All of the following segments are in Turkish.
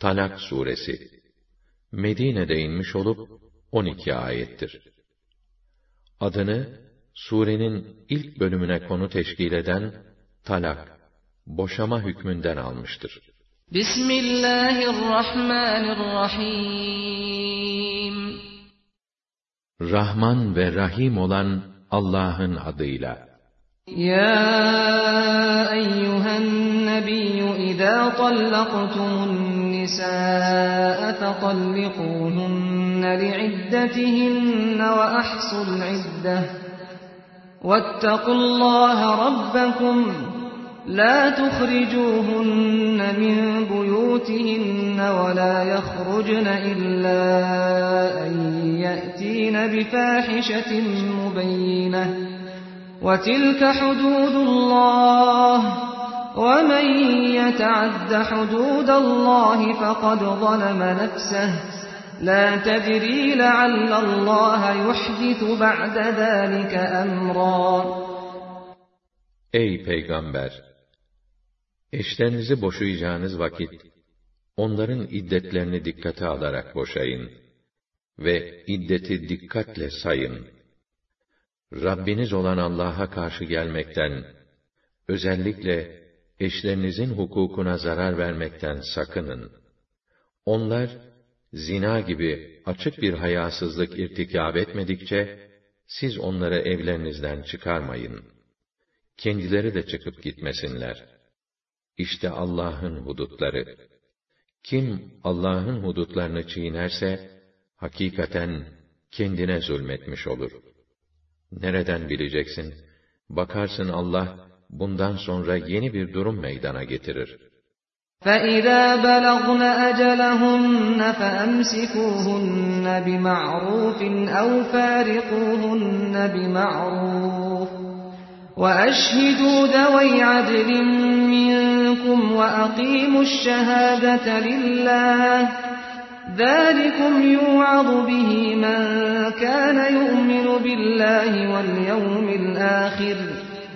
Talak suresi Medine'de inmiş olup 12 ayettir. Adını surenin ilk bölümüne konu teşkil eden talak, boşama hükmünden almıştır. Bismillahirrahmanirrahim Rahman ve Rahim olan Allah'ın adıyla. Ya eyyühen nebiyyü izâ tallaqtumun النساء فطلقوهن لعدتهن وأحصوا العدة. واتقوا الله ربكم لا تخرجوهن من بيوتهن ولا يخرجن إلا أن يأتين بفاحشة مبينة. وتلك حدود الله. وَمَنْ يَتَعَدَّ حُدُودَ اللّٰهِ فَقَدْ ظَلَمَ نَفْسَهُ لَا تَدْرِي لَعَلَّ اللّٰهَ يُحْدِثُ بَعْدَ ذَٰلِكَ أَمْرًا Ey Peygamber! Eşlerinizi boşayacağınız vakit, onların iddetlerini dikkate alarak boşayın ve iddeti dikkatle sayın. Rabbiniz olan Allah'a karşı gelmekten, özellikle eşlerinizin hukukuna zarar vermekten sakının. Onlar, zina gibi açık bir hayasızlık irtikab etmedikçe, siz onları evlerinizden çıkarmayın. Kendileri de çıkıp gitmesinler. İşte Allah'ın hudutları. Kim Allah'ın hudutlarını çiğnerse, hakikaten kendine zulmetmiş olur. Nereden bileceksin? Bakarsın Allah, bundan sonra yeni bir durum meydana getirir. فَإِذَا بَلَغْنَ أَجَلَهُنَّ فَأَمْسِكُوهُنَّ بِمَعْرُوفٍ أَوْ فَارِقُوهُنَّ بِمَعْرُوفٍ وَأَشْهِدُوا ذَوَيْ عَدْلٍ مِّنكُمْ وَأَقِيمُوا الشَّهَادَةَ لِلَّهِ ذَلِكُمْ يُوعَظُ بِهِ مَن كَانَ يُؤْمِنُ بِاللَّهِ وَالْيَوْمِ الْآخِرِ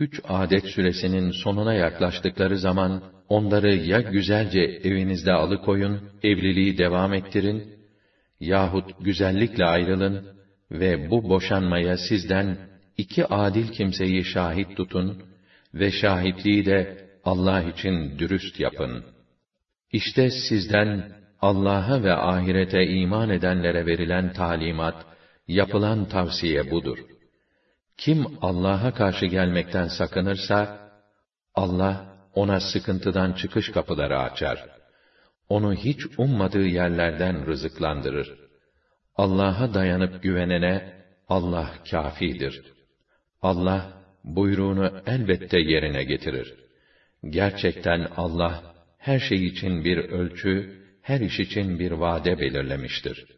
üç adet süresinin sonuna yaklaştıkları zaman, onları ya güzelce evinizde alıkoyun, evliliği devam ettirin, yahut güzellikle ayrılın ve bu boşanmaya sizden iki adil kimseyi şahit tutun ve şahitliği de Allah için dürüst yapın. İşte sizden Allah'a ve ahirete iman edenlere verilen talimat, yapılan tavsiye budur. Kim Allah'a karşı gelmekten sakınırsa, Allah ona sıkıntıdan çıkış kapıları açar. Onu hiç ummadığı yerlerden rızıklandırır. Allah'a dayanıp güvenene Allah kafidir. Allah buyruğunu elbette yerine getirir. Gerçekten Allah her şey için bir ölçü, her iş için bir vade belirlemiştir.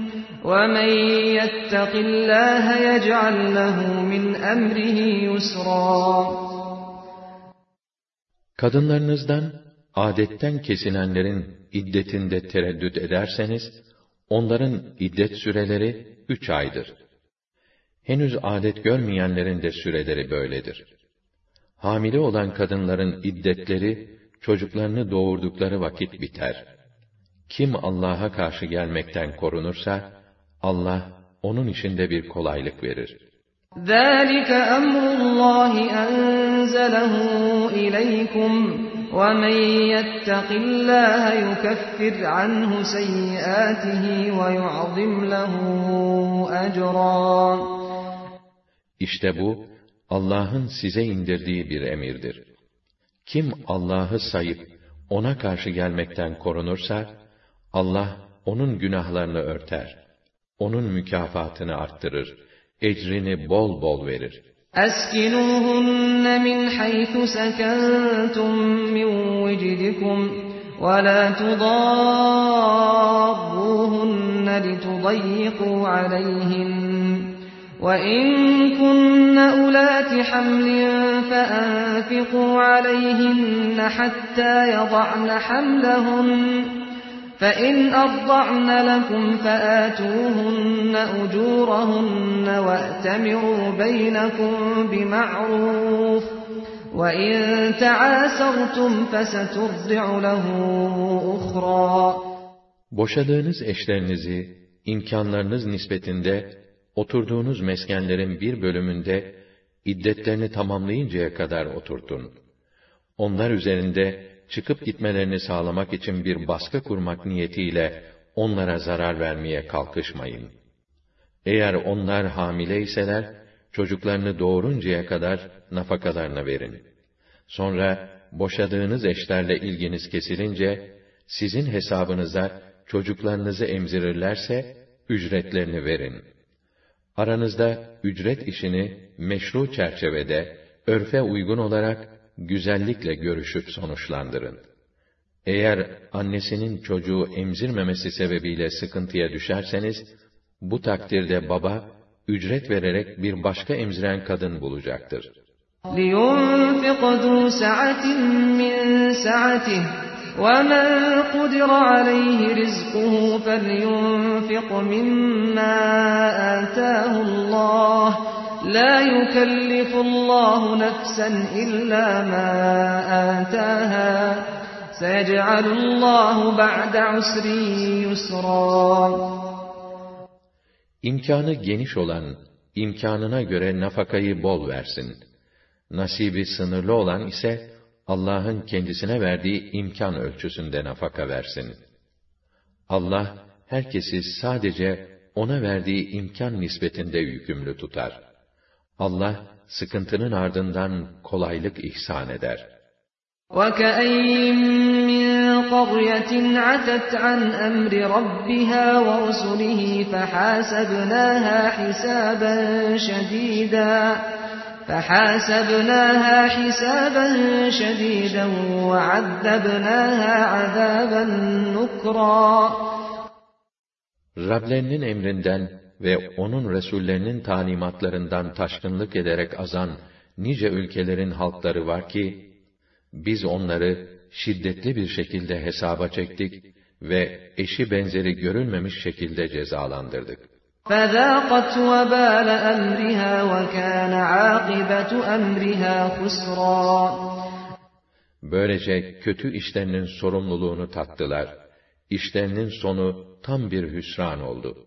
وَمَنْ يَتَّقِ اللّٰهَ يَجْعَلْ لَهُ مِنْ أَمْرِهِ يُسْرًا Kadınlarınızdan adetten kesinenlerin iddetinde tereddüt ederseniz, onların iddet süreleri üç aydır. Henüz adet görmeyenlerin de süreleri böyledir. Hamile olan kadınların iddetleri, çocuklarını doğurdukları vakit biter. Kim Allah'a karşı gelmekten korunursa, Allah, onun içinde bir kolaylık verir. ذَٰلِكَ أَمْرُ اللّٰهِ أَنْزَلَهُ إِلَيْكُمْ وَمَنْ يَتَّقِ اللّٰهَ يُكَفِّرْ عَنْهُ سَيِّئَاتِهِ وَيُعْظِمْ لَهُ أَجْرًا İşte bu, Allah'ın size indirdiği bir emirdir. Kim Allah'ı sayıp ona karşı gelmekten korunursa Allah onun günahlarını örter. Onun mükafatını arttırır. Ecrini bol bol verir. أسكنوهن من حيث سكنتم من وجدكم ولا تضاروهن لتضيقوا عليهن وإن كن أولات حمل فأنفقوا عليهن حتى يضعن حملهن فإن أرضعن لكم فآتوهن أجورهن وأتمروا بينكم بمعروف وإن تعاسرتم فسترضع له أخرى Boşadığınız eşlerinizi imkanlarınız nispetinde oturduğunuz meskenlerin bir bölümünde iddetlerini tamamlayıncaya kadar oturtun. Onlar üzerinde çıkıp gitmelerini sağlamak için bir baskı kurmak niyetiyle onlara zarar vermeye kalkışmayın. Eğer onlar hamile iseler, çocuklarını doğuruncaya kadar nafakalarını verin. Sonra boşadığınız eşlerle ilginiz kesilince, sizin hesabınıza çocuklarınızı emzirirlerse, ücretlerini verin. Aranızda ücret işini meşru çerçevede, örfe uygun olarak güzellikle görüşüp sonuçlandırın. Eğer annesinin çocuğu emzirmemesi sebebiyle sıkıntıya düşerseniz, bu takdirde baba, ücret vererek bir başka emziren kadın bulacaktır. لِيُنْفِقْ ذُو سَعَةٍ مِّن سَعَتِهِ وَمَنْ قُدِرَ عَلَيْهِ رِزْقُهُ فَلْيُنْفِقْ مِمَّا آتَاهُ اللَّهُ La yukellifullahu nefsen illa ma ataha. Seyec'alullahu ba'de usri yusra. İmkanı geniş olan, imkanına göre nafakayı bol versin. Nasibi sınırlı olan ise, Allah'ın kendisine verdiği imkan ölçüsünde nafaka versin. Allah, herkesi sadece ona verdiği imkan nispetinde yükümlü tutar.'' Allah, sıkıntının ardından kolaylık ihsan eder. وَكَأَيِّن مِّن قَرْيَةٍ عَتَتْ عَنْ أَمْرِ رَبِّهَا وَرُسُلِهِ فَحَاسَبْنَاهَا حِسَابًا شَدِيدًا فحاسبناها حسابا شديدا وعذبناها عذابا نكرا Rablerinin emrinden ve onun Resullerinin talimatlarından taşkınlık ederek azan nice ülkelerin halkları var ki, biz onları şiddetli bir şekilde hesaba çektik ve eşi benzeri görülmemiş şekilde cezalandırdık. فَذَاقَتْ وَبَالَ أَمْرِهَا وَكَانَ عَاقِبَةُ أَمْرِهَا خُسْرًا Böylece kötü işlerinin sorumluluğunu tattılar. İşlerinin sonu tam bir hüsran oldu.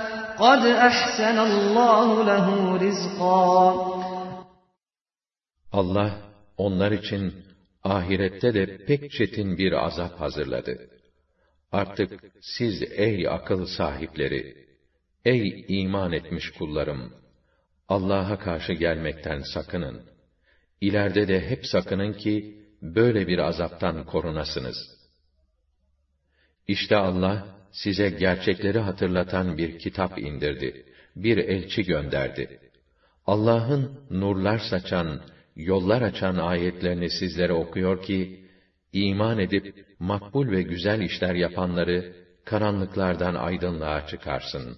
قد أحسن الله له رزقا Allah onlar için ahirette de pek çetin bir azap hazırladı. Artık siz ey akıl sahipleri, ey iman etmiş kullarım, Allah'a karşı gelmekten sakının. İleride de hep sakının ki, böyle bir azaptan korunasınız. İşte Allah, size gerçekleri hatırlatan bir kitap indirdi. Bir elçi gönderdi. Allah'ın nurlar saçan, yollar açan ayetlerini sizlere okuyor ki, iman edip makbul ve güzel işler yapanları karanlıklardan aydınlığa çıkarsın.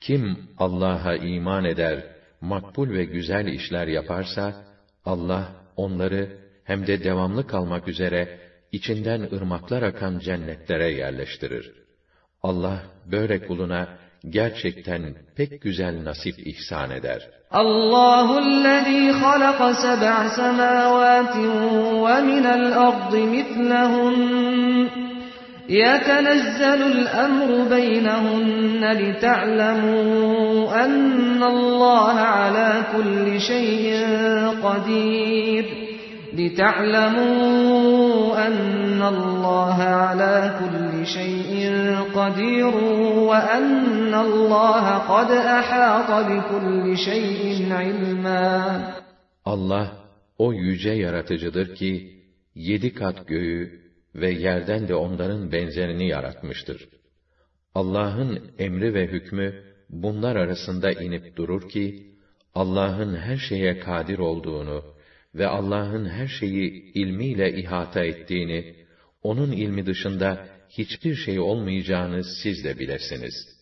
Kim Allah'a iman eder, makbul ve güzel işler yaparsa, Allah onları hem de devamlı kalmak üzere içinden ırmaklar akan cennetlere yerleştirir. Allah böyle kuluna gerçekten pek güzel nasip ihsan eder. Allahu'llezî halaka seb'a semâvâtin ve minel ardı mislehun يتنزل الأمر بينهن لتعلموا أن الله على كل شيء قدير لتعلموا أن الله على كل شيء قدير وأن الله قد أحاط بكل شيء علما Allah o yüce yaratıcıdır ki yedi kat göğü ve yerden de onların benzerini yaratmıştır. Allah'ın emri ve hükmü bunlar arasında inip durur ki Allah'ın her şeye kadir olduğunu ve Allah'ın her şeyi ilmiyle ihata ettiğini, onun ilmi dışında hiçbir şey olmayacağını siz de bilesiniz.''